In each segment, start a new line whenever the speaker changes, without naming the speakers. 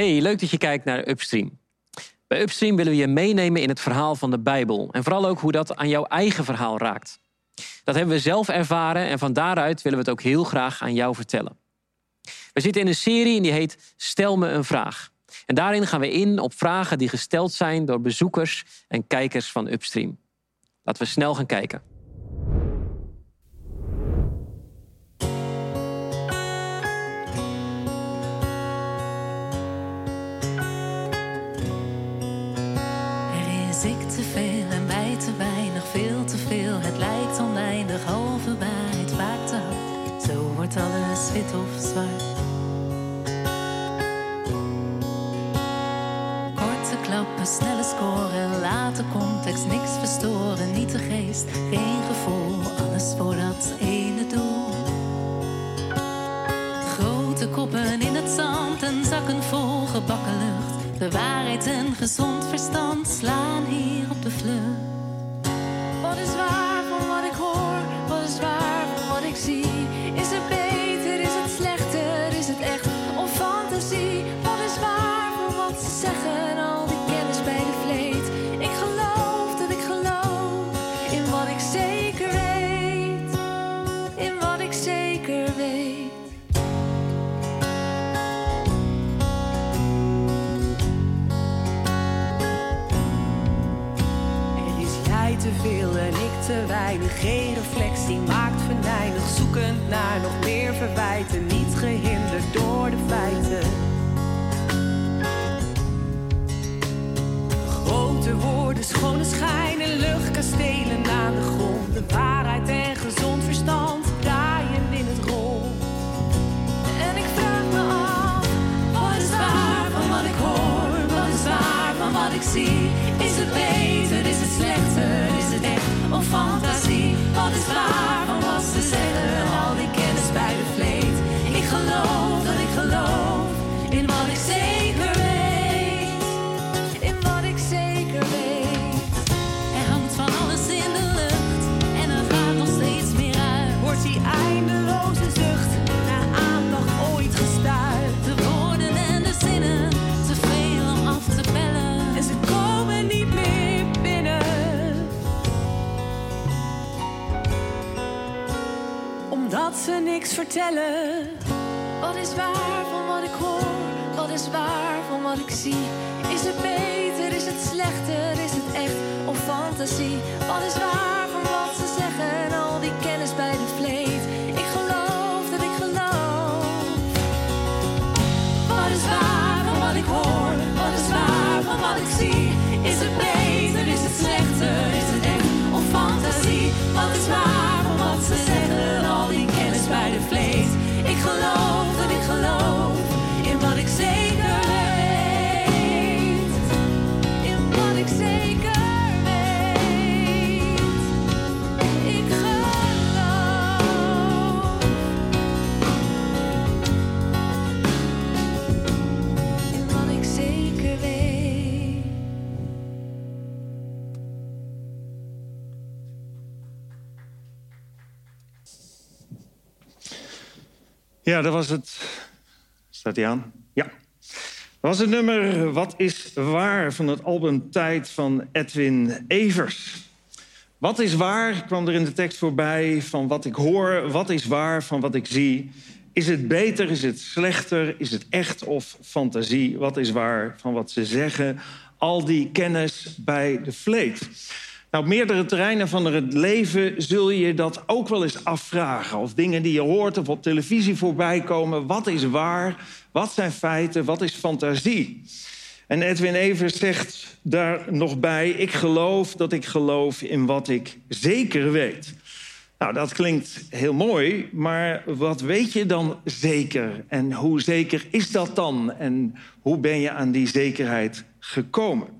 Hey, leuk dat je kijkt naar Upstream. Bij Upstream willen we je meenemen in het verhaal van de Bijbel. En vooral ook hoe dat aan jouw eigen verhaal raakt. Dat hebben we zelf ervaren en van daaruit willen we het ook heel graag aan jou vertellen. We zitten in een serie en die heet Stel me een vraag. En daarin gaan we in op vragen die gesteld zijn door bezoekers en kijkers van Upstream. Laten we snel gaan kijken.
Klappen, snelle scoren, late context, niks verstoren, niet de geest, geen gevoel, alles voor dat ene doel. Grote koppen in het zand en zakken vol gebakken lucht. De waarheid en gezond verstand slaan hier op de vlucht. Wat is waar van wat ik hoor? Wat is waar van wat ik zie? Is het beter? Is het slechter? Is het echt of fantasie? Wat is waar van wat ze zeggen? Al
te weinig. Geen reflectie maakt venijnig. Zoekend naar nog meer verwijten. Niet gehinderd door de feiten. Grote woorden, schone schijnen, luchtkastelen aan de grond. De waarheid en gezond verstand draaien in het rond.
En ik vraag me af, wat is waar van wat ik hoor? Wat is waar van wat ik zie? Is het beter, is het slechter, is waar Ze
niks vertellen.
Wat is waar van wat ik hoor? Wat is waar van wat ik zie? Is het beter? Is het slechter? Is het echt of fantasie? Wat is waar
Ja, dat was het. Staat hij aan? Ja. Dat was het nummer Wat is waar van het album Tijd van Edwin Evers. Wat is waar kwam er in de tekst voorbij van wat ik hoor. Wat is waar van wat ik zie. Is het beter, is het slechter, is het echt of fantasie? Wat is waar van wat ze zeggen? Al die kennis bij de vleet. Nou, op meerdere terreinen van het leven zul je dat ook wel eens afvragen. Of dingen die je hoort of op televisie voorbij komen. Wat is waar? Wat zijn feiten? Wat is fantasie? En Edwin Evers zegt daar nog bij... ik geloof dat ik geloof in wat ik zeker weet. Nou, dat klinkt heel mooi, maar wat weet je dan zeker? En hoe zeker is dat dan? En hoe ben je aan die zekerheid gekomen?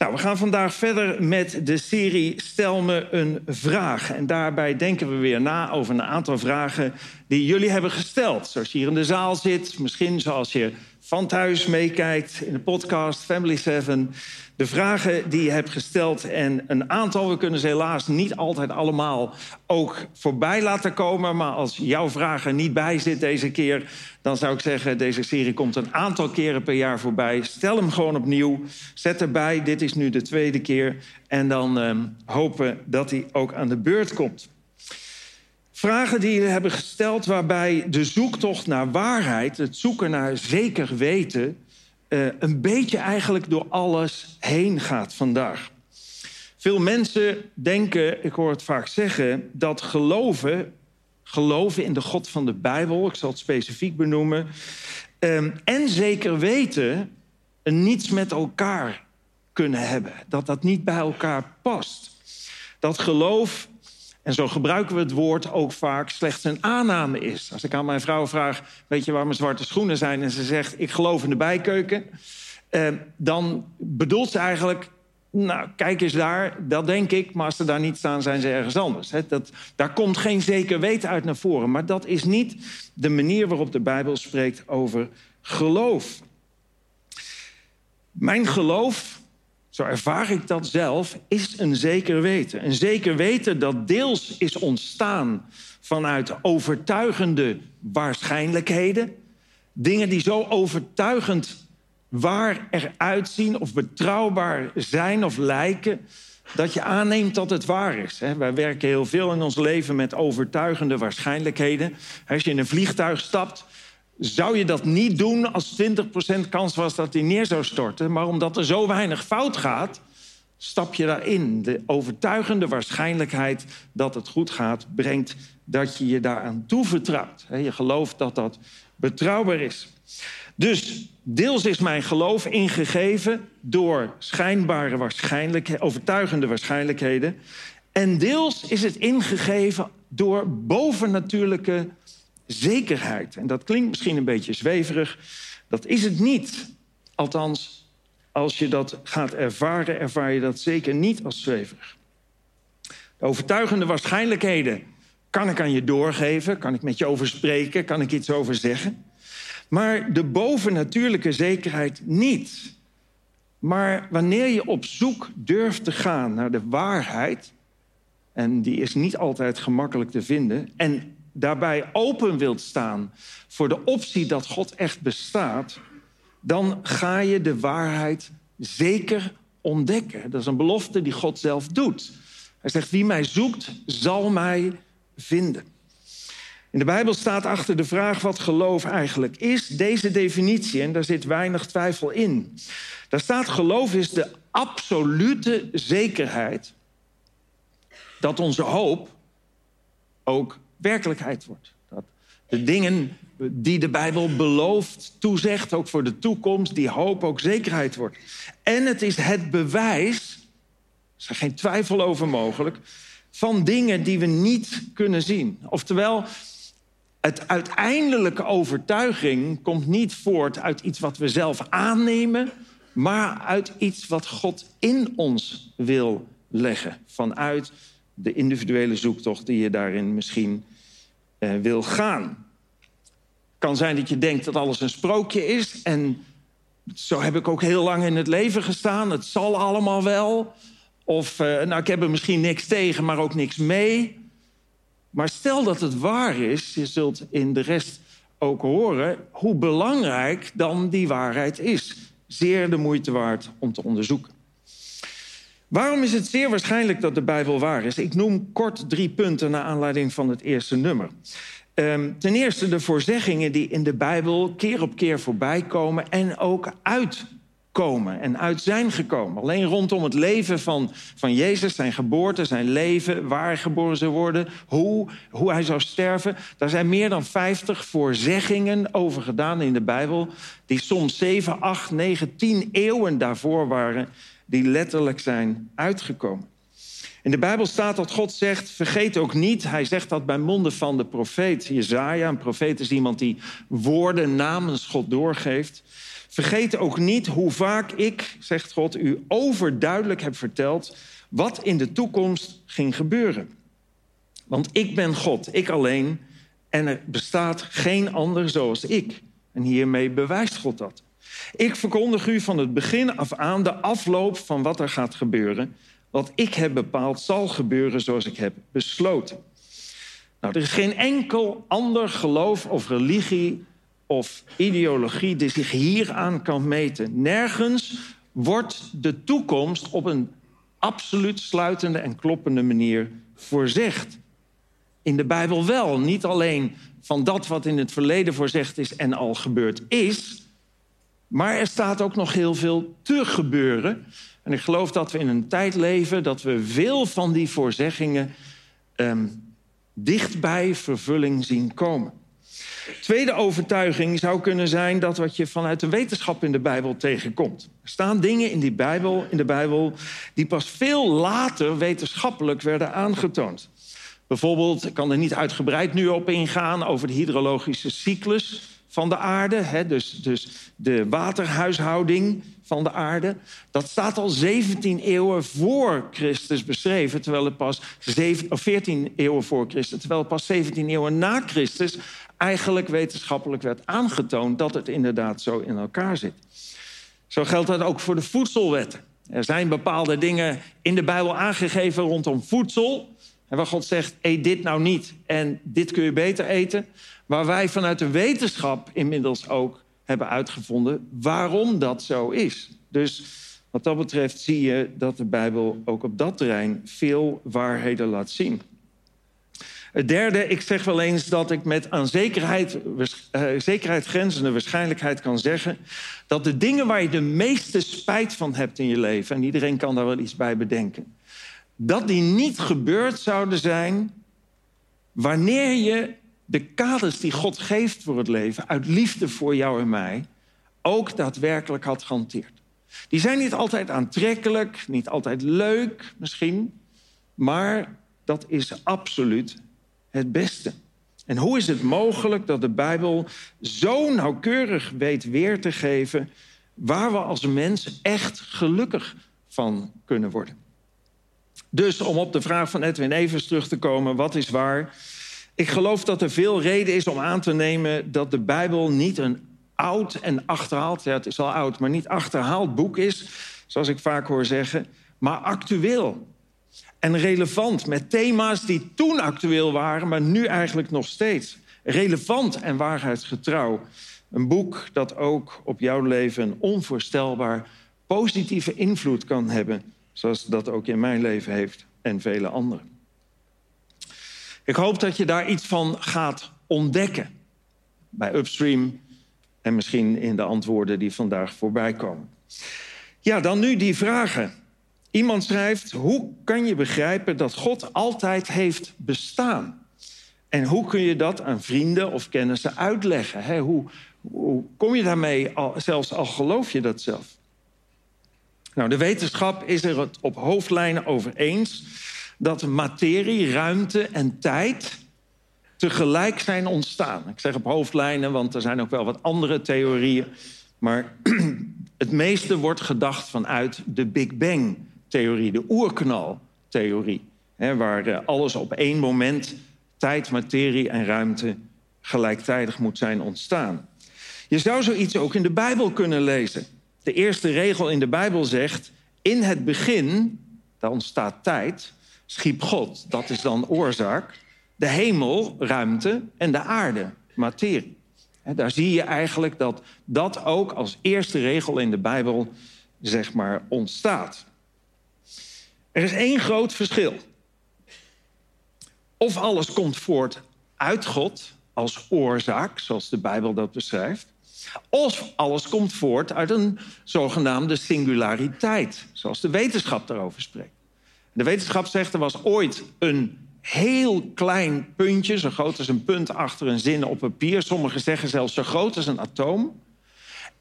Nou, we gaan vandaag verder met de serie Stel me een vraag. En daarbij denken we weer na over een aantal vragen die jullie hebben gesteld. Zoals je hier in de zaal zit, misschien zoals je van thuis meekijkt in de podcast Family 7. De vragen die je hebt gesteld en een aantal, we kunnen ze helaas niet altijd allemaal ook voorbij laten komen. Maar als jouw vraag er niet bij zit deze keer, dan zou ik zeggen: deze serie komt een aantal keren per jaar voorbij. Stel hem gewoon opnieuw. Zet erbij, dit is nu de tweede keer. En dan uh, hopen dat hij ook aan de beurt komt. Vragen die we hebben gesteld waarbij de zoektocht naar waarheid, het zoeken naar zeker weten, uh, een beetje eigenlijk door alles heen gaat vandaag. Veel mensen denken, ik hoor het vaak zeggen, dat geloven, geloven in de God van de Bijbel, ik zal het specifiek benoemen, um, en zeker weten niets met elkaar kunnen hebben. Dat dat niet bij elkaar past. Dat geloof en zo gebruiken we het woord ook vaak slechts een aanname is. Als ik aan mijn vrouw vraag, weet je waar mijn zwarte schoenen zijn? En ze zegt, ik geloof in de bijkeuken. Eh, dan bedoelt ze eigenlijk, nou, kijk eens daar, dat denk ik. Maar als ze daar niet staan, zijn ze ergens anders. Dat, daar komt geen zeker weten uit naar voren. Maar dat is niet de manier waarop de Bijbel spreekt over geloof. Mijn geloof zo ervaar ik dat zelf, is een zeker weten. Een zeker weten dat deels is ontstaan vanuit overtuigende waarschijnlijkheden. Dingen die zo overtuigend waar eruit zien of betrouwbaar zijn of lijken, dat je aanneemt dat het waar is. Wij werken heel veel in ons leven met overtuigende waarschijnlijkheden. Als je in een vliegtuig stapt, zou je dat niet doen als 20% kans was dat hij neer zou storten. Maar omdat er zo weinig fout gaat, stap je daarin. De overtuigende waarschijnlijkheid dat het goed gaat, brengt dat je je daaraan toevertrouwt. Je gelooft dat dat betrouwbaar is. Dus deels is mijn geloof ingegeven door schijnbare waarschijnlijkheden, overtuigende waarschijnlijkheden. En deels is het ingegeven door bovennatuurlijke zekerheid. En dat klinkt misschien een beetje zweverig. Dat is het niet. Althans, als je dat gaat ervaren, ervaar je dat zeker niet als zweverig. De overtuigende waarschijnlijkheden kan ik aan je doorgeven, kan ik met je over spreken, kan ik iets over zeggen. Maar de bovennatuurlijke zekerheid niet. Maar wanneer je op zoek durft te gaan naar de waarheid, en die is niet altijd gemakkelijk te vinden, en daarbij open wilt staan voor de optie dat God echt bestaat, dan ga je de waarheid zeker ontdekken. Dat is een belofte die God zelf doet. Hij zegt: Wie mij zoekt, zal mij vinden. In de Bijbel staat achter de vraag wat geloof eigenlijk is, deze definitie, en daar zit weinig twijfel in. Daar staat: geloof is de absolute zekerheid dat onze hoop ook werkelijkheid wordt. Dat de dingen die de Bijbel belooft, toezegt, ook voor de toekomst, die hoop ook zekerheid wordt. En het is het bewijs, er is geen twijfel over mogelijk, van dingen die we niet kunnen zien. Oftewel, het uiteindelijke overtuiging komt niet voort uit iets wat we zelf aannemen, maar uit iets wat God in ons wil leggen. Vanuit de individuele zoektocht die je daarin misschien uh, wil gaan. Kan zijn dat je denkt dat alles een sprookje is. En zo heb ik ook heel lang in het leven gestaan. Het zal allemaal wel. Of, uh, nou, ik heb er misschien niks tegen, maar ook niks mee. Maar stel dat het waar is, je zult in de rest ook horen hoe belangrijk dan die waarheid is. Zeer de moeite waard om te onderzoeken. Waarom is het zeer waarschijnlijk dat de Bijbel waar is? Ik noem kort drie punten naar aanleiding van het eerste nummer. Um, ten eerste de voorzeggingen die in de Bijbel keer op keer voorbij komen en ook uitkomen en uit zijn gekomen. Alleen rondom het leven van, van Jezus, zijn geboorte, zijn leven, waar geboren zou worden, hoe, hoe hij zou sterven. Daar zijn meer dan 50 voorzeggingen over gedaan in de Bijbel, die soms 7, 8, 9, 10 eeuwen daarvoor waren die letterlijk zijn uitgekomen. In de Bijbel staat dat God zegt: vergeet ook niet. Hij zegt dat bij monden van de profeet Jezaja. Een profeet is iemand die woorden namens God doorgeeft. Vergeet ook niet hoe vaak ik, zegt God, u overduidelijk heb verteld wat in de toekomst ging gebeuren. Want ik ben God, ik alleen, en er bestaat geen ander zoals ik. En hiermee bewijst God dat. Ik verkondig u van het begin af aan de afloop van wat er gaat gebeuren. Wat ik heb bepaald zal gebeuren zoals ik heb besloten. Nou, er is geen enkel ander geloof of religie of ideologie die zich hieraan kan meten. Nergens wordt de toekomst op een absoluut sluitende en kloppende manier voorzegd. In de Bijbel wel, niet alleen van dat wat in het verleden voorzegd is en al gebeurd is, maar er staat ook nog heel veel te gebeuren. En ik geloof dat we in een tijd leven dat we veel van die voorzeggingen um, dichtbij vervulling zien komen. Tweede overtuiging zou kunnen zijn dat wat je vanuit de wetenschap in de Bijbel tegenkomt. Er staan dingen in, die Bijbel, in de Bijbel die pas veel later wetenschappelijk werden aangetoond. Bijvoorbeeld, ik kan er niet uitgebreid nu op ingaan over de hydrologische cyclus van de aarde, hè, dus, dus de waterhuishouding van de aarde. Dat staat al 17 eeuwen voor Christus beschreven, terwijl het pas 7, of 14 eeuwen voor Christus, terwijl het pas 17 eeuwen na Christus eigenlijk wetenschappelijk werd aangetoond dat het inderdaad zo in elkaar zit. Zo geldt dat ook voor de voedselwetten. Er zijn bepaalde dingen in de Bijbel aangegeven rondom voedsel. En waar God zegt, eet dit nou niet en dit kun je beter eten. Waar wij vanuit de wetenschap inmiddels ook hebben uitgevonden waarom dat zo is. Dus wat dat betreft zie je dat de Bijbel ook op dat terrein veel waarheden laat zien. Het derde, ik zeg wel eens dat ik met aan zekerheid, uh, zekerheid grenzende waarschijnlijkheid kan zeggen dat de dingen waar je de meeste spijt van hebt in je leven, en iedereen kan daar wel iets bij bedenken, dat die niet gebeurd zouden zijn wanneer je de kaders die God geeft voor het leven, uit liefde voor jou en mij, ook daadwerkelijk had gehanteerd. Die zijn niet altijd aantrekkelijk, niet altijd leuk misschien, maar dat is absoluut het beste. En hoe is het mogelijk dat de Bijbel zo nauwkeurig weet weer te geven waar we als mens echt gelukkig van kunnen worden? Dus om op de vraag van Edwin Evers terug te komen, wat is waar? Ik geloof dat er veel reden is om aan te nemen dat de Bijbel niet een oud en achterhaald, ja, het is al oud, maar niet achterhaald boek is, zoals ik vaak hoor zeggen, maar actueel en relevant met thema's die toen actueel waren, maar nu eigenlijk nog steeds. Relevant en waarheidsgetrouw. Een boek dat ook op jouw leven een onvoorstelbaar positieve invloed kan hebben, zoals dat ook in mijn leven heeft en vele anderen. Ik hoop dat je daar iets van gaat ontdekken bij Upstream en misschien in de antwoorden die vandaag voorbij komen. Ja, dan nu die vragen. Iemand schrijft: Hoe kan je begrijpen dat God altijd heeft bestaan? En hoe kun je dat aan vrienden of kennissen uitleggen? Hoe, hoe kom je daarmee, zelfs al geloof je dat zelf? Nou, de wetenschap is er het op hoofdlijnen over eens dat materie, ruimte en tijd tegelijk zijn ontstaan. Ik zeg op hoofdlijnen, want er zijn ook wel wat andere theorieën. Maar het meeste wordt gedacht vanuit de Big Bang-theorie, de oerknal-theorie. Waar eh, alles op één moment, tijd, materie en ruimte, gelijktijdig moet zijn ontstaan. Je zou zoiets ook in de Bijbel kunnen lezen. De eerste regel in de Bijbel zegt: In het begin, daar ontstaat tijd, schiep God, dat is dan oorzaak, de hemel, ruimte en de aarde, materie. daar zie je eigenlijk dat dat ook als eerste regel in de Bijbel zeg maar ontstaat. Er is één groot verschil. Of alles komt voort uit God als oorzaak, zoals de Bijbel dat beschrijft, of alles komt voort uit een zogenaamde singulariteit, zoals de wetenschap daarover spreekt. De wetenschap zegt er was ooit een heel klein puntje, zo groot als een punt achter een zin op papier. Sommigen zeggen zelfs zo groot als een atoom.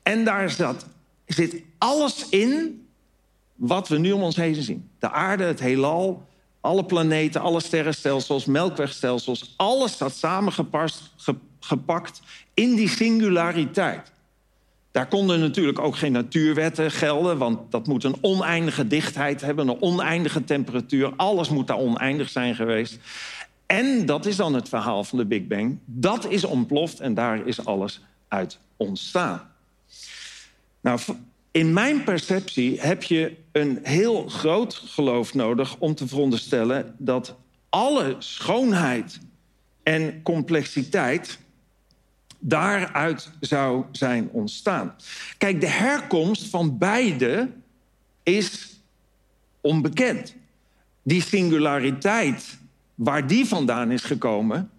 En daar zat, zit alles in wat we nu om ons heen zien. De aarde, het heelal, alle planeten, alle sterrenstelsels, melkwegstelsels. Alles staat samengepakt in die singulariteit. Daar konden natuurlijk ook geen natuurwetten gelden, want dat moet een oneindige dichtheid hebben, een oneindige temperatuur. Alles moet daar oneindig zijn geweest. En dat is dan het verhaal van de Big Bang. Dat is ontploft en daar is alles uit ontstaan. Nou, in mijn perceptie heb je een heel groot geloof nodig om te veronderstellen dat alle schoonheid en complexiteit daaruit zou zijn ontstaan. Kijk, de herkomst van beide is onbekend. Die singulariteit, waar die vandaan is gekomen,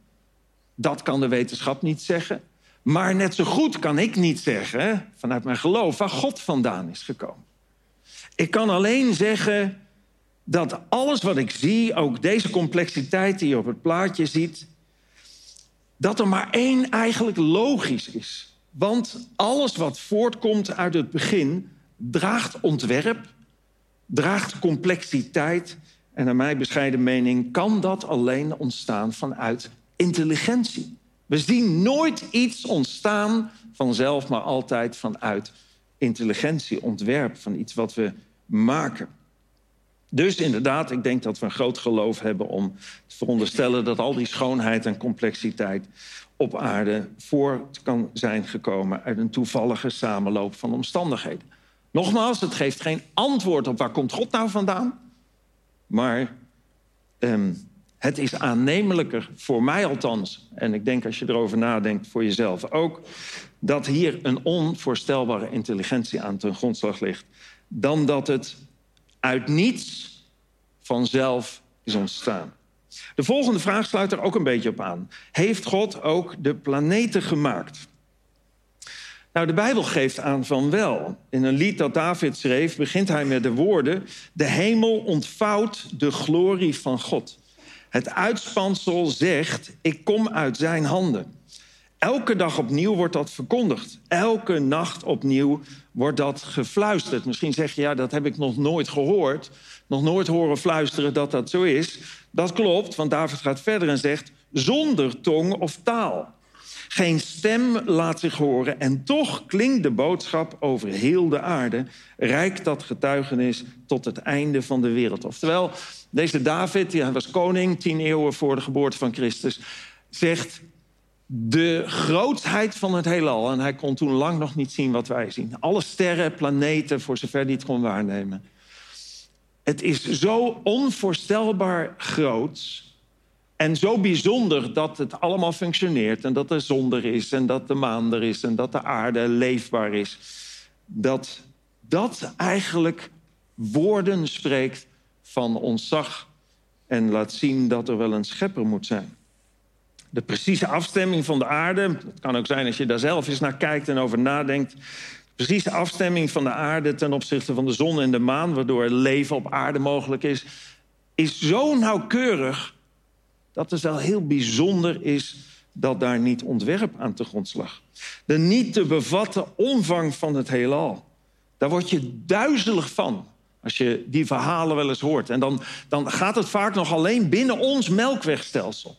dat kan de wetenschap niet zeggen. Maar net zo goed kan ik niet zeggen, vanuit mijn geloof, waar God vandaan is gekomen. Ik kan alleen zeggen dat alles wat ik zie, ook deze complexiteit die je op het plaatje ziet, dat er maar één eigenlijk logisch is. Want alles wat voortkomt uit het begin draagt ontwerp, draagt complexiteit. En naar mijn bescheiden mening kan dat alleen ontstaan vanuit intelligentie. We zien nooit iets ontstaan vanzelf, maar altijd vanuit intelligentie, ontwerp, van iets wat we maken. Dus inderdaad, ik denk dat we een groot geloof hebben om te veronderstellen dat al die schoonheid en complexiteit op aarde voort kan zijn gekomen uit een toevallige samenloop van omstandigheden. Nogmaals, het geeft geen antwoord op waar komt God nou vandaan. Maar um, het is aannemelijker, voor mij althans, en ik denk als je erover nadenkt voor jezelf ook, dat hier een onvoorstelbare intelligentie aan ten grondslag ligt, dan dat het uit niets vanzelf is ontstaan. De volgende vraag sluit er ook een beetje op aan. Heeft God ook de planeten gemaakt? Nou, de Bijbel geeft aan van wel. In een lied dat David schreef, begint hij met de woorden: De hemel ontvouwt de glorie van God. Het uitspansel zegt: Ik kom uit zijn handen. Elke dag opnieuw wordt dat verkondigd. Elke nacht opnieuw wordt dat gefluisterd. Misschien zeg je, ja, dat heb ik nog nooit gehoord. Nog nooit horen fluisteren dat dat zo is. Dat klopt, want David gaat verder en zegt... zonder tong of taal. Geen stem laat zich horen en toch klinkt de boodschap over heel de aarde. Rijkt dat getuigenis tot het einde van de wereld. Oftewel, deze David, hij was koning tien eeuwen voor de geboorte van Christus, zegt de grootheid van het heelal. En hij kon toen lang nog niet zien wat wij zien. Alle sterren, planeten, voor zover hij het kon waarnemen. Het is zo onvoorstelbaar groot en zo bijzonder dat het allemaal functioneert en dat er zon er is en dat de maan er is en dat de aarde leefbaar is. Dat dat eigenlijk woorden spreekt van ontzag en laat zien dat er wel een schepper moet zijn. De precieze afstemming van de aarde, het kan ook zijn als je daar zelf eens naar kijkt en over nadenkt. De precieze afstemming van de aarde ten opzichte van de zon en de maan, waardoor leven op aarde mogelijk is, is zo nauwkeurig dat het wel heel bijzonder is dat daar niet ontwerp aan te grondslag. De niet te bevatten omvang van het heelal. Daar word je duizelig van als je die verhalen wel eens hoort. En dan, dan gaat het vaak nog alleen binnen ons melkwegstelsel.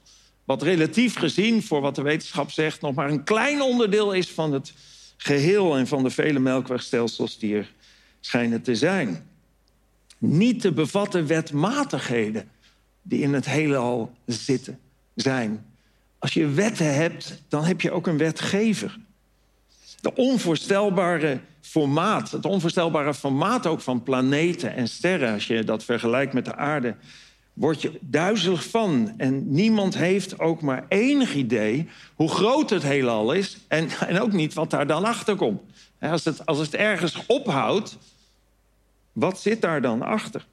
Wat relatief gezien, voor wat de wetenschap zegt, nog maar een klein onderdeel is van het geheel en van de vele melkwegstelsels die er schijnen te zijn. Niet te bevatten wetmatigheden die in het heelal zitten, zijn. Als je wetten hebt, dan heb je ook een wetgever. De onvoorstelbare formaat, het onvoorstelbare formaat ook van planeten en sterren, als je dat vergelijkt met de aarde, word je duizelig van. En niemand heeft ook maar enig idee hoe groot het heelal is en, en ook niet wat daar dan achter komt. Als het, als het ergens ophoudt, wat zit daar dan achter?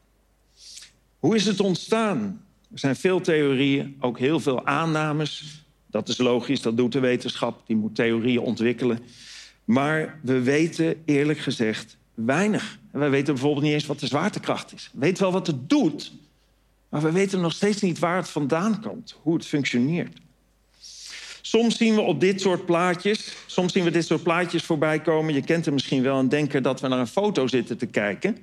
Hoe is het ontstaan? Er zijn veel theorieën, ook heel veel aannames. Dat is logisch, dat doet de wetenschap. Die moet theorieën ontwikkelen. Maar we weten eerlijk gezegd weinig. Wij weten bijvoorbeeld niet eens wat de zwaartekracht is. We weten wel wat het doet, maar we weten nog steeds niet waar het vandaan komt, hoe het functioneert. Soms zien we op dit soort plaatjes, soms zien we dit soort plaatjes voorbij komen. Je kent er misschien wel en denken dat we naar een foto zitten te kijken.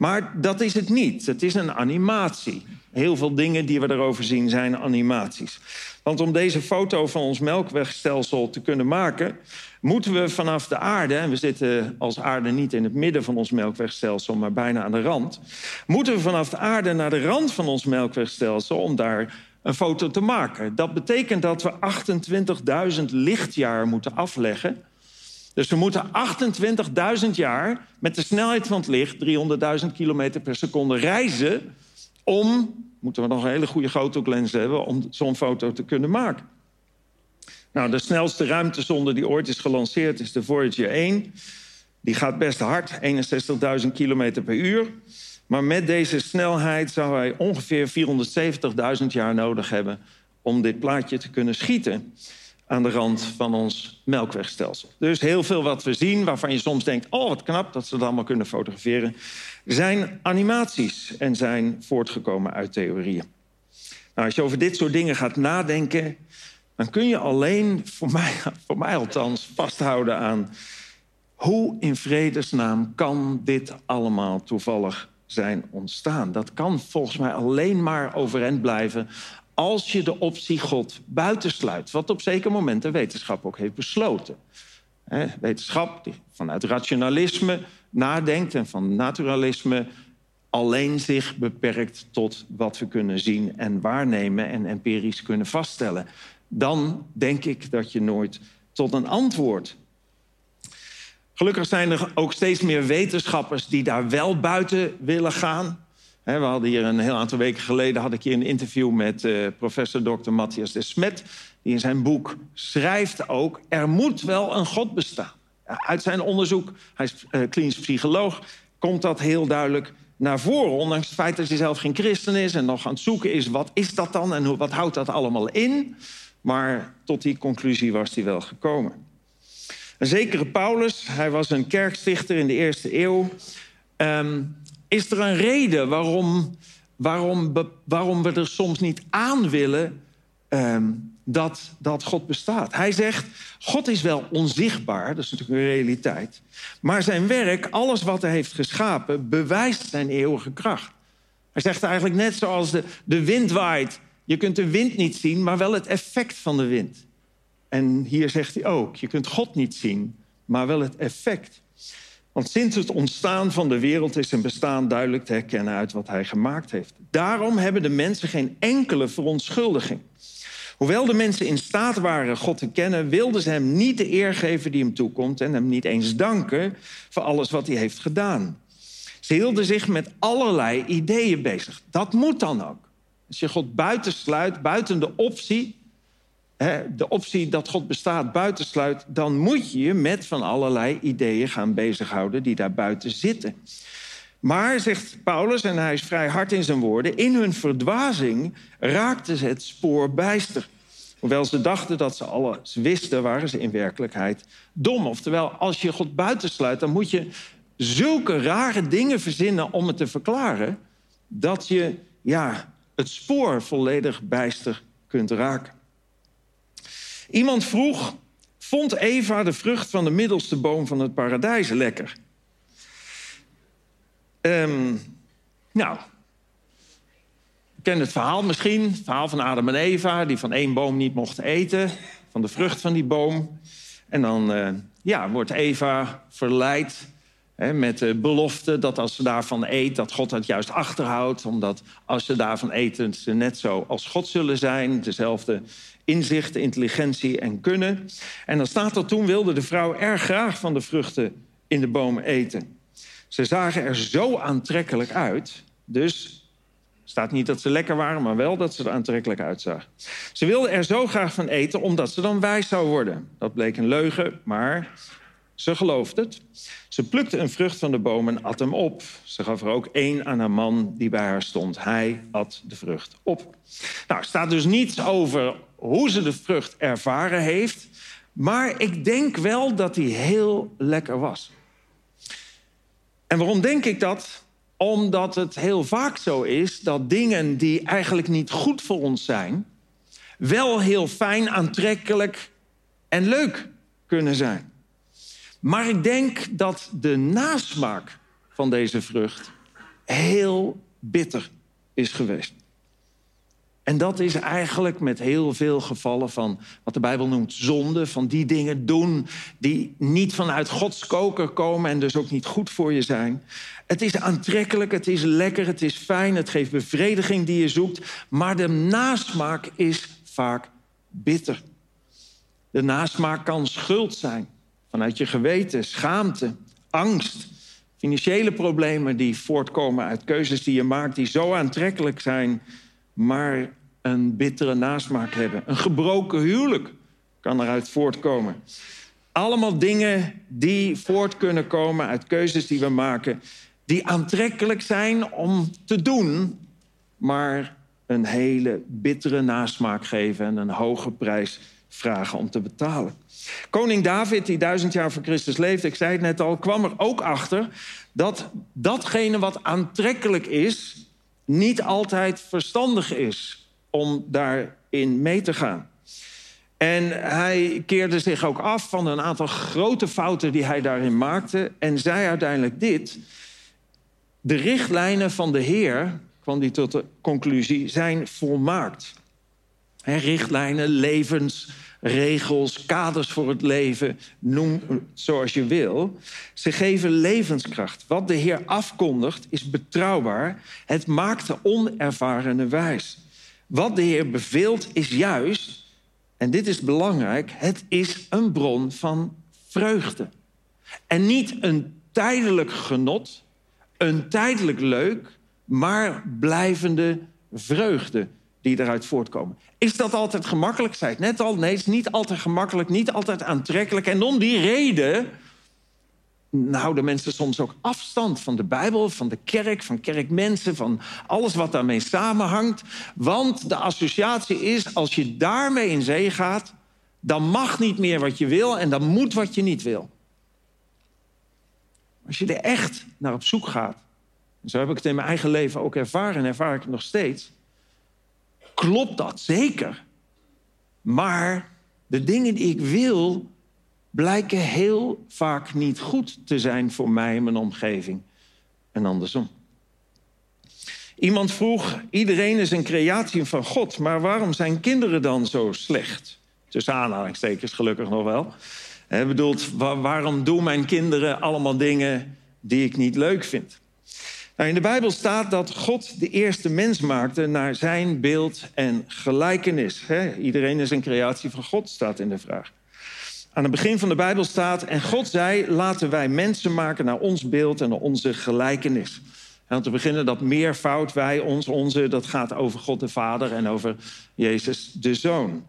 Maar dat is het niet. Het is een animatie. Heel veel dingen die we erover zien zijn animaties. Want om deze foto van ons melkwegstelsel te kunnen maken, moeten we vanaf de aarde, en we zitten als aarde niet in het midden van ons melkwegstelsel, maar bijna aan de rand, moeten we vanaf de aarde naar de rand van ons melkwegstelsel om daar een foto te maken. Dat betekent dat we 28.000 lichtjaar moeten afleggen Dus we moeten 28.000 jaar met de snelheid van het licht, 300.000 kilometer per seconde, reizen om, moeten we nog een hele goede groothoeklens hebben, om zo'n foto te kunnen maken. Nou, de snelste ruimtesonde die ooit is gelanceerd is de Voyager 1. Die gaat best hard, 61.000 kilometer per uur. Maar met deze snelheid zou hij ongeveer 470.000 jaar nodig hebben om dit plaatje te kunnen schieten aan de rand van ons melkwegstelsel. Dus heel veel wat we zien, waarvan je soms denkt... oh, wat knap dat ze dat allemaal kunnen fotograferen... zijn animaties en zijn voortgekomen uit theorieën. Nou, als je over dit soort dingen gaat nadenken... dan kun je alleen, voor mij, voor mij althans, vasthouden aan... hoe in vredesnaam kan dit allemaal toevallig zijn ontstaan? Dat kan volgens mij alleen maar overeind blijven als je de optie God buitensluit. Wat op zeker moment de wetenschap ook heeft besloten. wetenschap die vanuit rationalisme nadenkt en van naturalisme alleen zich beperkt tot wat we kunnen zien en waarnemen en empirisch kunnen vaststellen. Dan denk ik dat je nooit tot een antwoord. Gelukkig zijn er ook steeds meer wetenschappers die daar wel buiten willen gaan. We hadden hier een heel aantal weken geleden had ik hier een interview met uh, professor Dr. Matthias de Smet. Die in zijn boek schrijft ook: er moet wel een God bestaan. Uit zijn onderzoek, hij is uh, klinisch psycholoog, komt dat heel duidelijk naar voren. Ondanks het feit dat hij zelf geen christen is en nog aan het zoeken is: wat is dat dan en wat houdt dat allemaal in? Maar tot die conclusie was hij wel gekomen. Een zekere Paulus, hij was een kerkstichter in de eerste eeuw. Um, is er een reden waarom, waarom, waarom we er soms niet aan willen um, dat, dat God bestaat? Hij zegt, God is wel onzichtbaar, dat is natuurlijk een realiteit. Maar zijn werk, alles wat hij heeft geschapen, bewijst zijn eeuwige kracht. Hij zegt eigenlijk net zoals de, de wind waait. Je kunt de wind niet zien, maar wel het effect van de wind. En hier zegt hij ook, je kunt God niet zien, maar wel het effect. Want sinds het ontstaan van de wereld is zijn bestaan duidelijk te herkennen uit wat hij gemaakt heeft. Daarom hebben de mensen geen enkele verontschuldiging. Hoewel de mensen in staat waren God te kennen, wilden ze hem niet de eer geven die hem toekomt en hem niet eens danken voor alles wat hij heeft gedaan. Ze hielden zich met allerlei ideeën bezig. Dat moet dan ook. Als je God buitensluit, buiten de optie de optie dat God bestaat buitensluit, dan moet je je met van allerlei ideeën gaan bezighouden die daar buiten zitten. Maar, zegt Paulus, en hij is vrij hard in zijn woorden, in hun verdwazing raakten ze het spoor bijster. Hoewel ze dachten dat ze alles wisten, waren ze in werkelijkheid dom. Oftewel, als je God buitensluit, dan moet je zulke rare dingen verzinnen om het te verklaren, dat je ja, het spoor volledig bijster kunt raken. Iemand vroeg, vond Eva de vrucht van de middelste boom van het paradijs lekker? Um, nou, je kent het verhaal misschien. Het verhaal van Adam en Eva, die van één boom niet mochten eten. Van de vrucht van die boom. En dan uh, ja, wordt Eva verleid hè, met de belofte dat als ze daarvan eet... dat God het juist achterhoudt. Omdat als ze daarvan eten, ze net zo als God zullen zijn. Dezelfde inzicht, intelligentie en kunnen. En dan staat er toen wilde de vrouw erg graag van de vruchten in de boom eten. Ze zagen er zo aantrekkelijk uit, dus staat niet dat ze lekker waren, maar wel dat ze er aantrekkelijk uitzagen. Ze wilde er zo graag van eten, omdat ze dan wijs zou worden. Dat bleek een leugen, maar ze geloofde het. Ze plukte een vrucht van de boom en at hem op. Ze gaf er ook één aan een man die bij haar stond. Hij at de vrucht op. Nou, staat dus niets over hoe ze de vrucht ervaren heeft. Maar ik denk wel dat die heel lekker was. En waarom denk ik dat? Omdat het heel vaak zo is dat dingen die eigenlijk niet goed voor ons zijn, wel heel fijn, aantrekkelijk en leuk kunnen zijn. Maar ik denk dat de nasmaak van deze vrucht heel bitter is geweest. En dat is eigenlijk met heel veel gevallen van wat de Bijbel noemt zonde, van die dingen doen die niet vanuit Gods koker komen en dus ook niet goed voor je zijn. Het is aantrekkelijk, het is lekker, het is fijn, het geeft bevrediging die je zoekt, maar de nasmaak is vaak bitter. De nasmaak kan schuld zijn vanuit je geweten, schaamte, angst, financiële problemen die voortkomen uit keuzes die je maakt, die zo aantrekkelijk zijn, maar een bittere nasmaak hebben. Een gebroken huwelijk kan eruit voortkomen. Allemaal dingen die voort kunnen komen uit keuzes die we maken, die aantrekkelijk zijn om te doen, maar een hele bittere nasmaak geven en een hoge prijs vragen om te betalen. Koning David, die duizend jaar voor Christus leefde, ik zei het net al, kwam er ook achter dat datgene wat aantrekkelijk is, niet altijd verstandig is om daarin mee te gaan. En hij keerde zich ook af van een aantal grote fouten die hij daarin maakte en zei uiteindelijk dit: De richtlijnen van de Heer, kwam hij tot de conclusie, zijn volmaakt. Richtlijnen, levensregels, kaders voor het leven, noem zoals je wil. Ze geven levenskracht. Wat de Heer afkondigt is betrouwbaar. Het maakt de onervarene wijs. Wat de Heer beveelt is juist, en dit is belangrijk, het is een bron van vreugde. En niet een tijdelijk genot, een tijdelijk leuk, maar blijvende vreugde die eruit voortkomen. Is dat altijd gemakkelijk? Zei het net al. Nee, het is niet altijd gemakkelijk, niet altijd aantrekkelijk. En om die reden houden mensen soms ook afstand van de Bijbel, van de kerk, van kerkmensen, van alles wat daarmee samenhangt. Want de associatie is, als je daarmee in zee gaat, dan mag niet meer wat je wil en dan moet wat je niet wil. Als je er echt naar op zoek gaat, en zo heb ik het in mijn eigen leven ook ervaren en ervaar ik het nog steeds, klopt dat zeker. Maar de dingen die ik wil, blijken heel vaak niet goed te zijn voor mij en mijn omgeving. En andersom. Iemand vroeg: iedereen is een creatie van God, maar waarom zijn kinderen dan zo slecht? Tussen aanhalingstekens, gelukkig nog wel. He, bedoelt, waarom doen mijn kinderen allemaal dingen die ik niet leuk vind? Nou, in de Bijbel staat dat God de eerste mens maakte naar zijn beeld en gelijkenis. iedereen is een creatie van God, staat in de vraag. Aan het begin van de Bijbel staat: En God zei: Laten wij mensen maken naar ons beeld en naar onze gelijkenis. En om te beginnen, dat meervoud, wij, ons, onze, dat gaat over God de Vader en over Jezus de Zoon.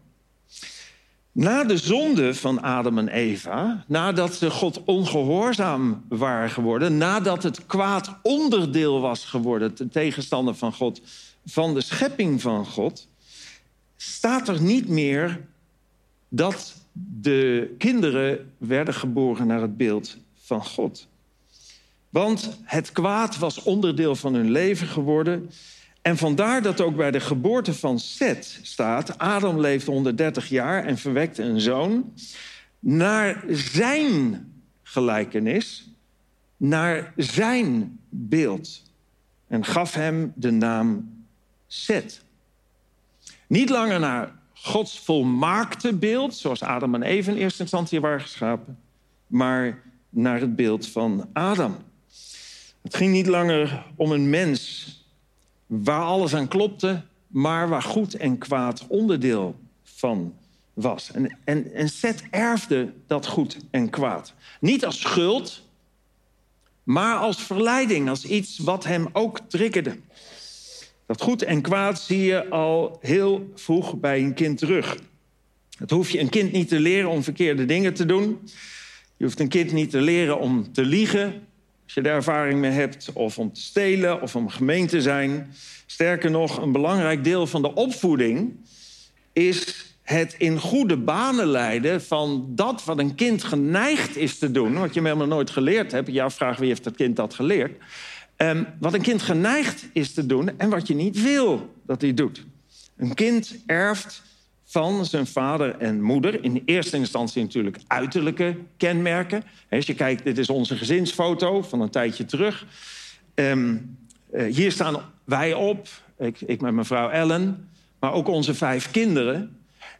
Na de zonde van Adam en Eva, nadat ze God ongehoorzaam waren geworden, nadat het kwaad onderdeel was geworden, de tegenstander van God, van de schepping van God, staat er niet meer dat de kinderen werden geboren naar het beeld van God. Want het kwaad was onderdeel van hun leven geworden. En vandaar dat ook bij de geboorte van Seth staat... Adam leefde 130 jaar en verwekte een zoon... naar zijn gelijkenis, naar zijn beeld. En gaf hem de naam Seth. Niet langer naar Gods volmaakte beeld, zoals Adam en Eva in eerste instantie waren maar naar het beeld van Adam. Het ging niet langer om een mens waar alles aan klopte, maar waar goed en kwaad onderdeel van was. En, en, en Seth erfde dat goed en kwaad. Niet als schuld, maar als verleiding, als iets wat hem ook triggerde. Dat goed en kwaad zie je al heel vroeg bij een kind terug. Het hoef je een kind niet te leren om verkeerde dingen te doen. Je hoeft een kind niet te leren om te liegen, als je daar ervaring mee hebt, of om te stelen of om gemeen te zijn. Sterker nog, een belangrijk deel van de opvoeding is het in goede banen leiden van dat wat een kind geneigd is te doen, wat je helemaal nooit geleerd hebt. Je afvraagt wie heeft dat kind dat geleerd. Um, wat een kind geneigd is te doen en wat je niet wil dat hij doet. Een kind erft van zijn vader en moeder. In eerste instantie natuurlijk uiterlijke kenmerken. Als je kijkt, dit is onze gezinsfoto van een tijdje terug. Um, uh, hier staan wij op, ik, ik met mevrouw Ellen, maar ook onze vijf kinderen.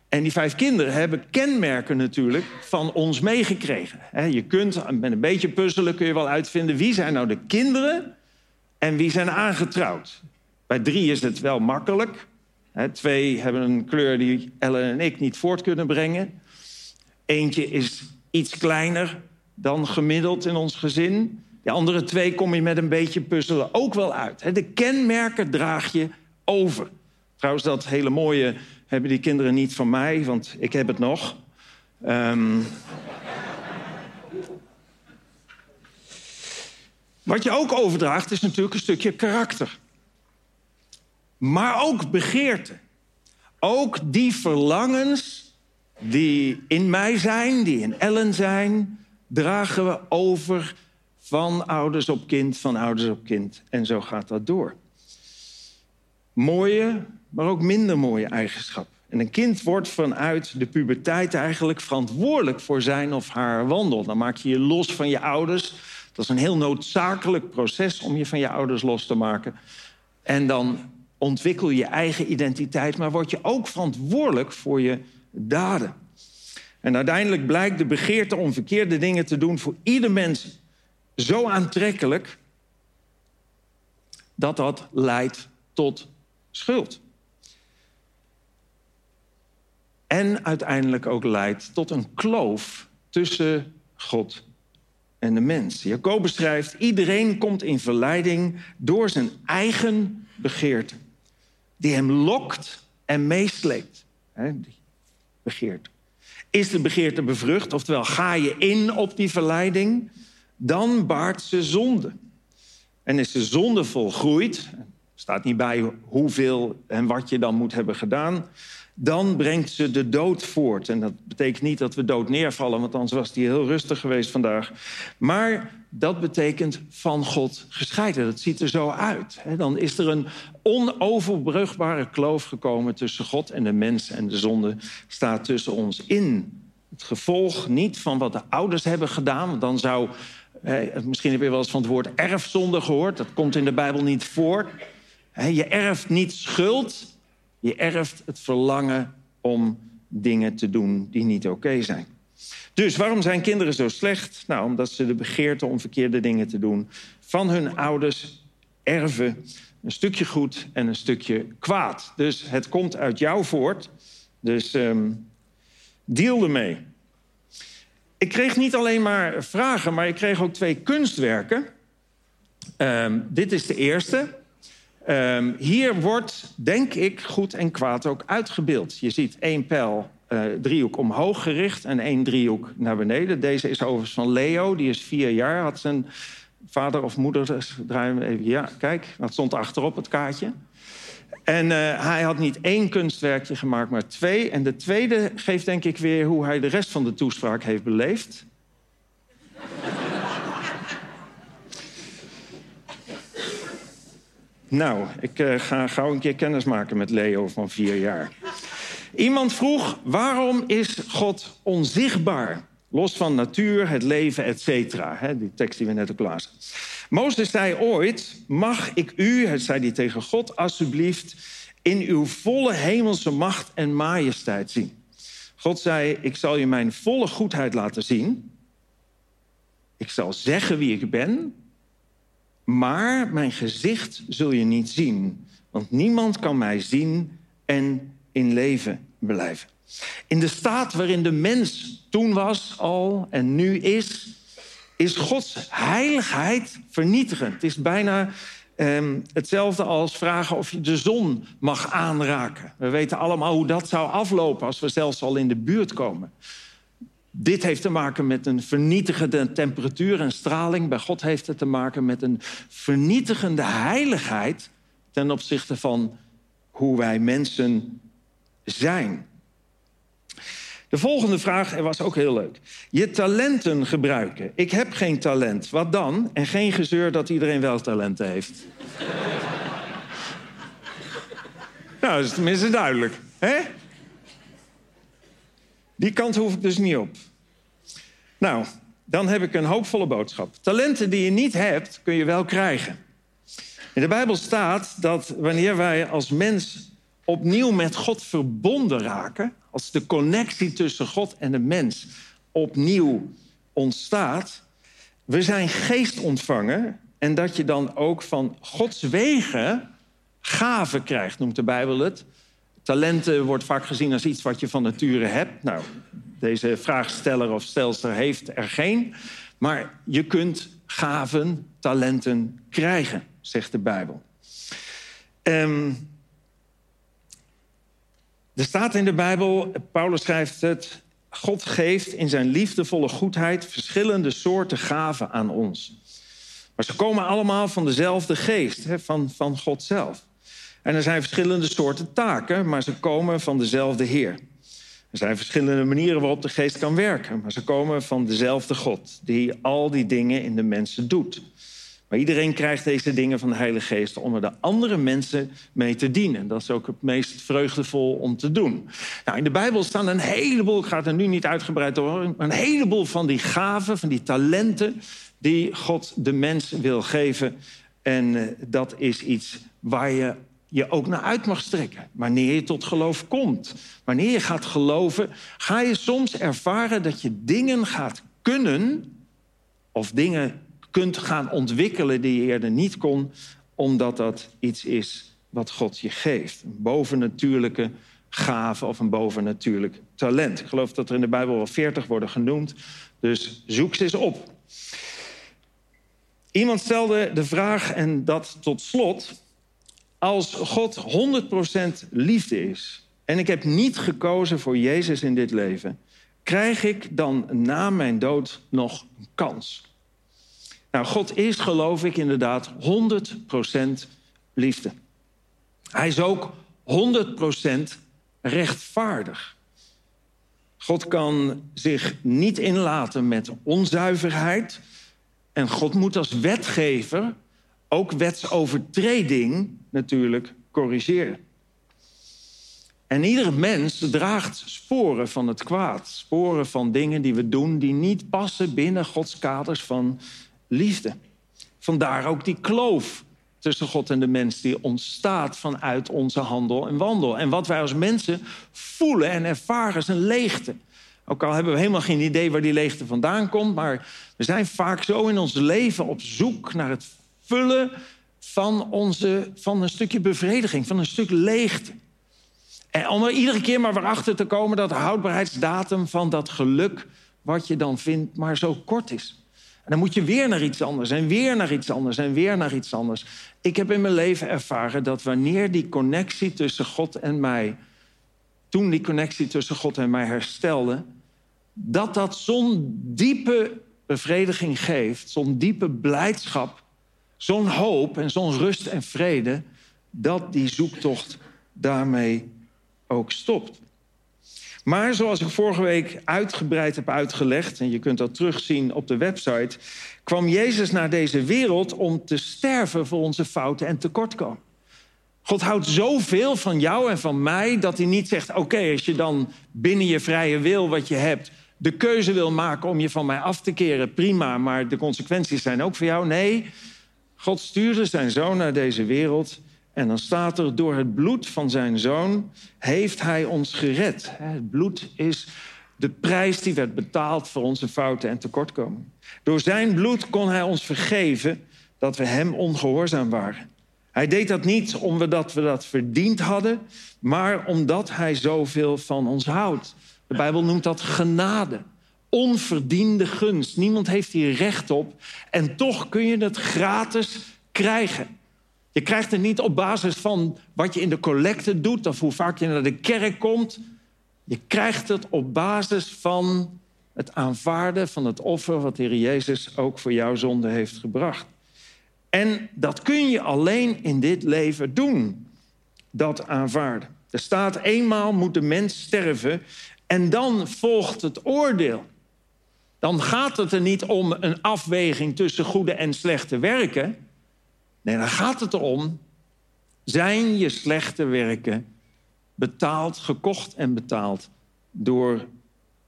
En die vijf kinderen hebben kenmerken natuurlijk van ons meegekregen. Je kunt met een beetje puzzelen kun je wel uitvinden wie zijn nou de kinderen en wie zijn aangetrouwd. Bij drie is het wel makkelijk. Twee hebben een kleur die Ellen en ik niet voort kunnen brengen. Eentje is iets kleiner dan gemiddeld in ons gezin. De andere twee kom je met een beetje puzzelen ook wel uit. De kenmerken draag je over. Trouwens, dat hele mooie hebben die kinderen niet van mij, want ik heb het nog. Um... Wat je ook overdraagt is natuurlijk een stukje karakter. Maar ook begeerte. Ook die verlangens die in mij zijn, die in Ellen zijn, dragen we over van ouders op kind, van ouders op kind. En zo gaat dat door. Mooie, maar ook minder mooie eigenschappen. En een kind wordt vanuit de puberteit eigenlijk verantwoordelijk voor zijn of haar wandel. Dan maak je je los van je ouders. Dat is een heel noodzakelijk proces om je van je ouders los te maken. En dan ontwikkel je eigen identiteit, maar word je ook verantwoordelijk voor je daden. En uiteindelijk blijkt de begeerte om verkeerde dingen te doen voor ieder mens zo aantrekkelijk dat dat leidt tot schuld. En uiteindelijk ook leidt tot een kloof tussen God en de mens. Jacobus schrijft: iedereen komt in verleiding door zijn eigen begeerte, die hem lokt en meesleept. die. Is de begeerte bevrucht, oftewel ga je in op die verleiding, dan baart ze zonde. En is de zonde volgroeid, staat niet bij hoeveel en wat je dan moet hebben gedaan, dan brengt ze de dood voort. En dat betekent niet dat we dood neervallen, want anders was die heel rustig geweest vandaag. Maar dat betekent van God gescheiden. Dat ziet er zo uit. Dan is er een onoverbrugbare kloof gekomen tussen God en de mens. En de zonde staat tussen ons in. Het gevolg niet van wat de ouders hebben gedaan, want dan zou. misschien heb je wel eens van het woord erfzonde gehoord. Dat komt in de Bijbel niet voor. je erft niet schuld, je erft het verlangen om dingen te doen die niet oké zijn. Dus waarom zijn kinderen zo slecht? Nou, omdat ze de begeerte om verkeerde dingen te doen van hun ouders erven. Een stukje goed en een stukje kwaad. Dus het komt uit jou voort. Dus um, deal ermee. Ik kreeg niet alleen maar vragen, maar ik kreeg ook twee kunstwerken. Um, dit is de eerste. Um, hier wordt, denk ik, goed en kwaad ook uitgebeeld. Je ziet één pijl, uh, driehoek omhoog gericht en één driehoek naar beneden. Deze is overigens van Leo, die is vier jaar. Had zijn vader of moeder, dus draai hem even, ja, kijk, dat stond achterop het kaartje. En uh, hij had niet één kunstwerkje gemaakt, maar twee. En de tweede geeft denk ik weer hoe hij de rest van de toespraak heeft beleefd. Nou, ik uh, ga gauw een keer kennis maken met Leo van vier jaar. Iemand vroeg, waarom is God onzichtbaar? Los van natuur, het leven, et cetera. Die tekst die we net ook lazen. Mozes zei ooit, mag ik u, zei hij tegen God, alsjeblieft... in uw volle hemelse macht en majesteit zien. God zei, ik zal je mijn volle goedheid laten zien. Ik zal zeggen wie ik ben maar mijn gezicht zul je niet zien, want niemand kan mij zien en in leven blijven. In de staat waarin de mens toen was al en nu is, is Gods heiligheid vernietigend. Het is bijna eh, hetzelfde als vragen of je de zon mag aanraken. We weten allemaal hoe dat zou aflopen als we zelfs al in de buurt komen. Dit heeft te maken met een vernietigende temperatuur en straling. Bij God heeft het te maken met een vernietigende heiligheid ten opzichte van hoe wij mensen zijn. De volgende vraag was ook heel leuk. Je talenten gebruiken. Ik heb geen talent. Wat dan? En geen gezeur dat iedereen wel talenten heeft. nou, dat is tenminste duidelijk. Hè? Die kant hoef ik dus niet op. Nou, dan heb ik een hoopvolle boodschap. Talenten die je niet hebt, kun je wel krijgen. In de Bijbel staat dat wanneer wij als mens opnieuw met God verbonden raken, als de connectie tussen God en de mens opnieuw ontstaat, we zijn geest ontvangen en dat je dan ook van Gods wegen gaven krijgt, noemt de Bijbel het. Talenten wordt vaak gezien als iets wat je van nature hebt. Nou, Deze vraagsteller of stelster heeft er geen. Maar je kunt gaven, talenten krijgen, zegt de Bijbel. Um, er staat in de Bijbel, Paulus schrijft het, God geeft in zijn liefdevolle goedheid verschillende soorten gaven aan ons. Maar ze komen allemaal van dezelfde geest, van, van God zelf. En er zijn verschillende soorten taken, maar ze komen van dezelfde Heer. Er zijn verschillende manieren waarop de geest kan werken, maar ze komen van dezelfde God, die al die dingen in de mensen doet. Maar iedereen krijgt deze dingen van de Heilige Geest om er de andere mensen mee te dienen. Dat is ook het meest vreugdevol om te doen. Nou, in de Bijbel staan een heleboel, ik ga het er nu niet uitgebreid over, een heleboel van die gaven, van die talenten die God de mens wil geven. En uh, dat is iets waar je je ook naar uit mag strekken. Wanneer je tot geloof komt. Wanneer je gaat geloven, ga je soms ervaren dat je dingen gaat kunnen of dingen kunt gaan ontwikkelen die je eerder niet kon, omdat dat iets is wat God je geeft. Een bovennatuurlijke gave of een bovennatuurlijk talent. Ik geloof dat er in de Bijbel wel veertig worden genoemd, dus zoek ze eens op. Iemand stelde de vraag, en dat tot slot, als God 100% liefde is en ik heb niet gekozen voor Jezus in dit leven, krijg ik dan na mijn dood nog een kans? Nou, God is, geloof ik, inderdaad 100% liefde. Hij is ook 100% rechtvaardig. God kan zich niet inlaten met onzuiverheid. En God moet als wetgever ook wetsovertreding natuurlijk corrigeren. En iedere mens draagt sporen van het kwaad. Sporen van dingen die we doen die niet passen binnen Gods kaders van liefde. Vandaar ook die kloof tussen God en de mens die ontstaat vanuit onze handel en wandel. En wat wij als mensen voelen en ervaren is een leegte. Ook al hebben we helemaal geen idee waar die leegte vandaan komt, maar we zijn vaak zo in ons leven op zoek naar het vullen van, onze, van een stukje bevrediging, van een stuk leegte. En om er iedere keer maar weer achter te komen dat de houdbaarheidsdatum van dat geluk, wat je dan vindt, maar zo kort is. En dan moet je weer naar iets anders en weer naar iets anders en weer naar iets anders. Ik heb in mijn leven ervaren dat wanneer die connectie tussen God en mij, toen die connectie tussen God en mij herstelde, dat dat zo'n diepe bevrediging geeft, zo'n diepe blijdschap, zo'n hoop en zo'n rust en vrede, dat die zoektocht daarmee ook stopt. Maar zoals ik vorige week uitgebreid heb uitgelegd, en je kunt dat terugzien op de website, kwam Jezus naar deze wereld om te sterven voor onze fouten en tekortkomen. God houdt zoveel van jou en van mij dat hij niet zegt: Oké, als je dan binnen je vrije wil wat je hebt, de keuze wil maken om je van mij af te keren, prima, maar de consequenties zijn ook voor jou. Nee, God stuurde zijn zoon naar deze wereld en dan staat er, door het bloed van zijn zoon heeft hij ons gered. Het bloed is de prijs die werd betaald voor onze fouten en tekortkomingen. Door zijn bloed kon hij ons vergeven dat we hem ongehoorzaam waren. Hij deed dat niet omdat we dat verdiend hadden, maar omdat hij zoveel van ons houdt. De Bijbel noemt dat genade. Onverdiende gunst. Niemand heeft hier recht op. En toch kun je het gratis krijgen. Je krijgt het niet op basis van wat je in de collecte doet of hoe vaak je naar de kerk komt. Je krijgt het op basis van het aanvaarden van het offer wat de Heer Jezus ook voor jouw zonde heeft gebracht. En dat kun je alleen in dit leven doen, dat aanvaarden. Er staat eenmaal moet de mens sterven en dan volgt het oordeel. Dan gaat het er niet om een afweging tussen goede en slechte werken. Nee, dan gaat het erom, zijn je slechte werken betaald, gekocht en betaald door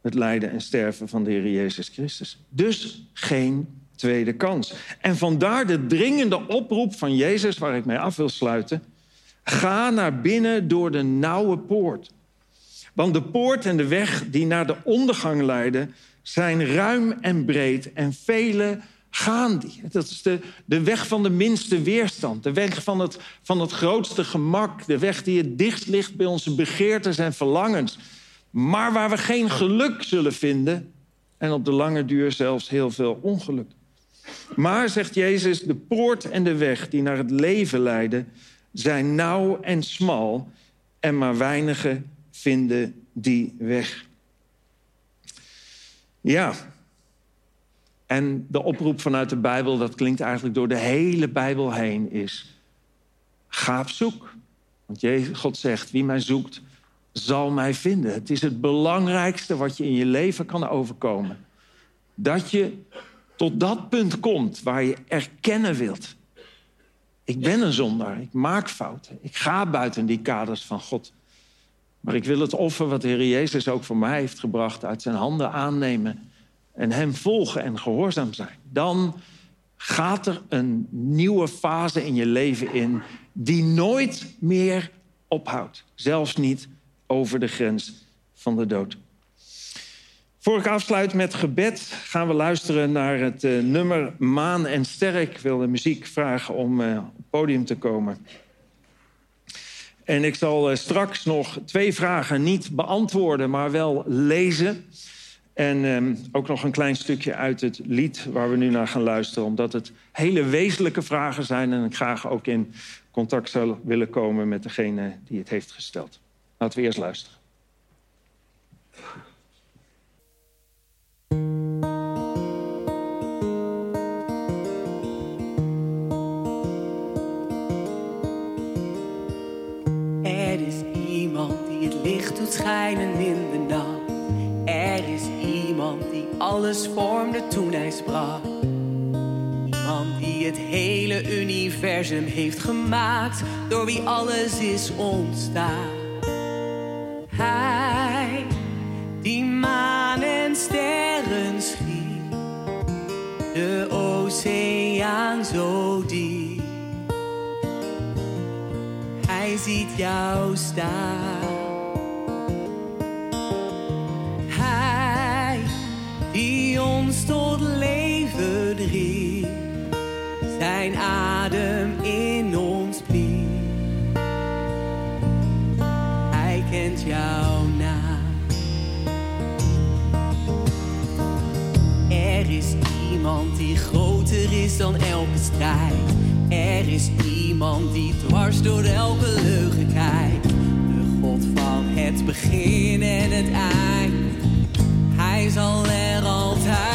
het lijden en sterven van de Heer Jezus Christus. Dus geen tweede kans. En vandaar de dringende oproep van Jezus, waar ik mee af wil sluiten. Ga naar binnen door de nauwe poort. Want de poort en de weg die naar de ondergang leiden, zijn ruim en breed en vele gaan die. Dat is de, de weg van de minste weerstand. De weg van het, van het grootste gemak. De weg die het dichtst ligt bij onze begeertes en verlangens. maar waar we geen geluk zullen vinden en op de lange duur zelfs heel veel ongeluk. Maar, zegt Jezus, de poort en de weg die naar het leven leiden zijn nauw en smal en maar weinigen vinden die weg. Ja, en de oproep vanuit de Bijbel, dat klinkt eigenlijk door de hele Bijbel heen, is: ga op zoek. Want Jezus, God zegt: wie mij zoekt, zal mij vinden. Het is het belangrijkste wat je in je leven kan overkomen. Dat je tot dat punt komt waar je erkennen wilt. Ik ben een zondaar, ik maak fouten, ik ga buiten die kaders van God. Maar ik wil het offer wat de Heer Jezus ook voor mij heeft gebracht uit zijn handen aannemen en Hem volgen en gehoorzaam zijn. Dan gaat er een nieuwe fase in je leven in die nooit meer ophoudt. Zelfs niet over de grens van de dood. Voor ik afsluit met gebed gaan we luisteren naar het uh, nummer Maan en Sterk. Ik wil de muziek vragen om uh, op het podium te komen. En ik zal uh, straks nog twee vragen niet beantwoorden, maar wel lezen. En um, ook nog een klein stukje uit het lied waar we nu naar gaan luisteren. Omdat het hele wezenlijke vragen zijn en ik graag ook in contact zou willen komen met degene die het heeft gesteld. Laten we eerst luisteren.
Schijnen in de nacht. Er is iemand die alles vormde toen hij sprak. Iemand die het hele universum heeft gemaakt, door wie alles is ontstaan. Hij die maan en sterren schiet, de oceaan zo diep. Hij ziet jou staan. Ons tot leven riep, zijn adem in ons blies. Hij kent jouw naam. Er is iemand die groter is dan elke strijd. Er is iemand die dwars door elke leugen kijkt. De God van het begin en het eind. Hij zal er altijd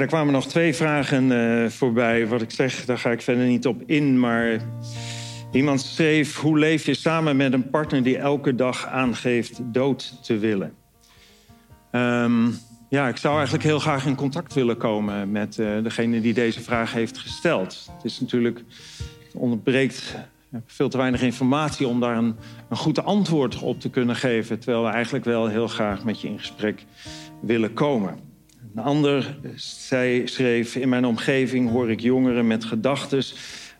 Er kwamen nog twee vragen uh, voorbij. Wat ik zeg, daar ga ik verder niet op in. Maar iemand schreef: Hoe leef je samen met een partner die elke dag aangeeft dood te willen? Um, ja, ik zou eigenlijk heel graag in contact willen komen met uh, degene die deze vraag heeft gesteld. Het is natuurlijk, het ontbreekt veel te weinig informatie om daar een, een goed antwoord op te kunnen geven. Terwijl we eigenlijk wel heel graag met je in gesprek willen komen. Een ander zij schreef: In mijn omgeving hoor ik jongeren met gedachten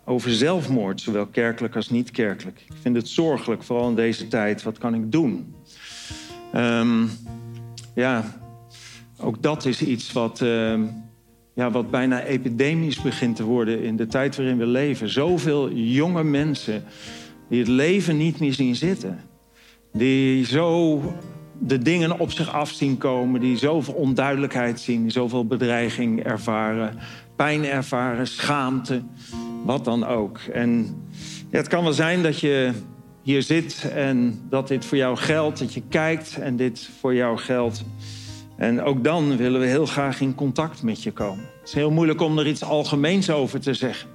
over zelfmoord, zowel kerkelijk als niet kerkelijk. Ik vind het zorgelijk, vooral in deze tijd. Wat kan ik doen? Um, ja, ook dat is iets wat, uh, ja, wat bijna epidemisch begint te worden in de tijd waarin we leven. Zoveel jonge mensen die het leven niet meer zien zitten. Die zo de dingen op zich af zien komen, die zoveel onduidelijkheid zien, zoveel bedreiging ervaren, pijn ervaren, schaamte, wat dan ook. En ja, het kan wel zijn dat je hier zit en dat dit voor jou geldt, dat je kijkt en dit voor jou geldt. En ook dan willen we heel graag in contact met je komen. Het is heel moeilijk om er iets algemeens over te zeggen.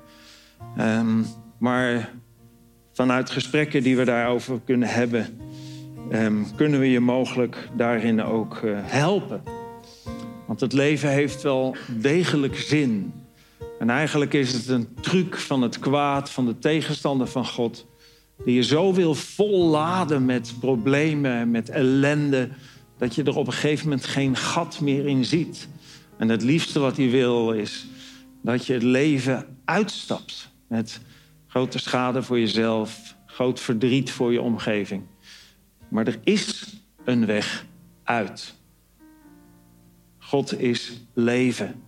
Um, maar vanuit gesprekken die we daarover kunnen hebben, um, kunnen we je mogelijk daarin ook uh, helpen. Want het leven heeft wel degelijk zin. En eigenlijk is het een truc van het kwaad, van de tegenstander van God, die je zo wil volladen met problemen, met ellende dat je er op een gegeven moment geen gat meer in ziet. En het liefste wat hij wil is dat je het leven uitstapt. Met grote schade voor jezelf, groot verdriet voor je omgeving. Maar er is een weg uit. God is leven.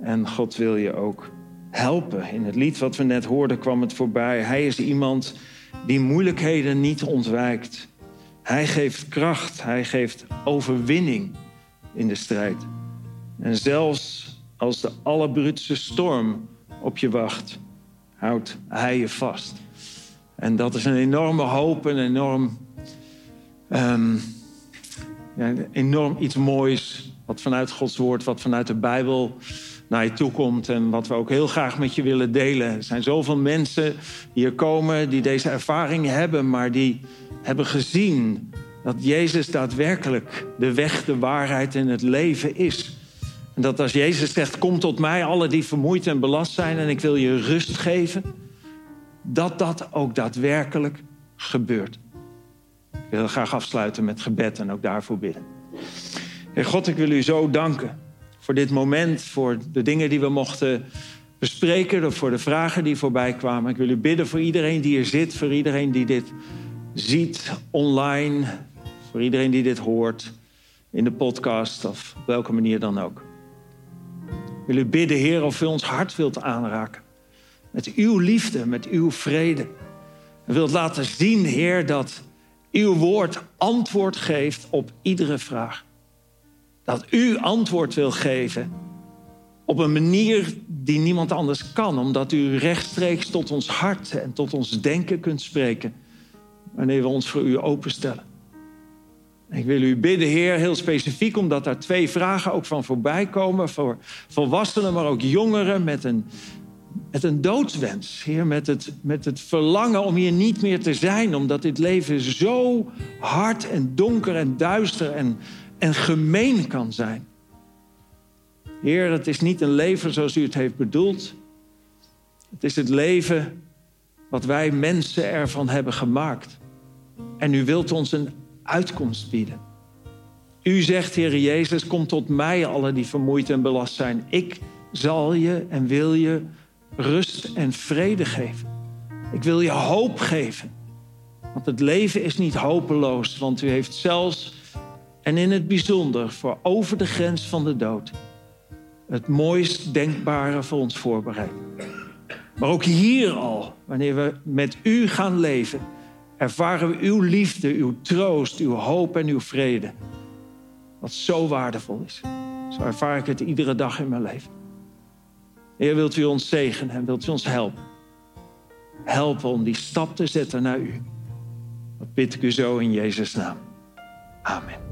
En God wil je ook helpen. In het lied wat we net hoorden kwam het voorbij. Hij is iemand die moeilijkheden niet ontwijkt. Hij geeft kracht, hij geeft overwinning in de strijd. En zelfs als de allerbruutste storm op je wacht, houdt hij je vast. En dat is een enorme hoop, een enorm, um, ja, enorm iets moois. Wat vanuit Gods woord, wat vanuit de Bijbel naar je toe komt. En wat we ook heel graag met je willen delen. Er zijn zoveel mensen die hier komen die deze ervaring hebben, maar die hebben gezien dat Jezus daadwerkelijk de weg, de waarheid en het leven is. En dat als Jezus zegt, kom tot mij, alle die vermoeid en belast zijn en ik wil je rust geven, dat dat ook daadwerkelijk gebeurt. Ik wil graag afsluiten met gebed en ook daarvoor bidden. Heer God, ik wil u zo danken voor dit moment, voor de dingen die we mochten bespreken, voor de vragen die voorbij kwamen. Ik wil u bidden voor iedereen die hier zit, voor iedereen die dit ziet online, voor iedereen die dit hoort, in de podcast of op welke manier dan ook. Ik wil u bidden, Heer, of u ons hart wilt aanraken. Met uw liefde, met uw vrede. En wilt laten zien, Heer, dat uw woord antwoord geeft op iedere vraag. Dat u antwoord wil geven op een manier die niemand anders kan, omdat u rechtstreeks tot ons hart en tot ons denken kunt spreken wanneer we ons voor u openstellen. Ik wil u bidden, Heer, heel specifiek, omdat daar twee vragen ook van voorbij komen. Voor volwassenen, maar ook jongeren met een, met een doodswens. Heer, met het, met het verlangen om hier niet meer te zijn. Omdat dit leven zo hard en donker en duister en, en gemeen kan zijn. Heer, het is niet een leven zoals u het heeft bedoeld. Het is het leven wat wij mensen ervan hebben gemaakt. En u wilt ons een uitkomst bieden. U zegt, Heer Jezus, kom tot mij, alle die vermoeid en belast zijn. Ik zal je en wil je rust en vrede geven. Ik wil je hoop geven. Want het leven is niet hopeloos, want u heeft zelfs en in het bijzonder voor over de grens van de dood het mooist denkbare voor ons voorbereid. Maar ook hier al, wanneer we met u gaan leven, ervaren we uw liefde, uw troost, uw hoop en uw vrede. Wat zo waardevol is. Zo ervaar ik het iedere dag in mijn leven. Heer, wilt u ons zegenen en wilt u ons helpen? Helpen om die stap te zetten naar u. Dat bid ik u zo in Jezus' naam. Amen.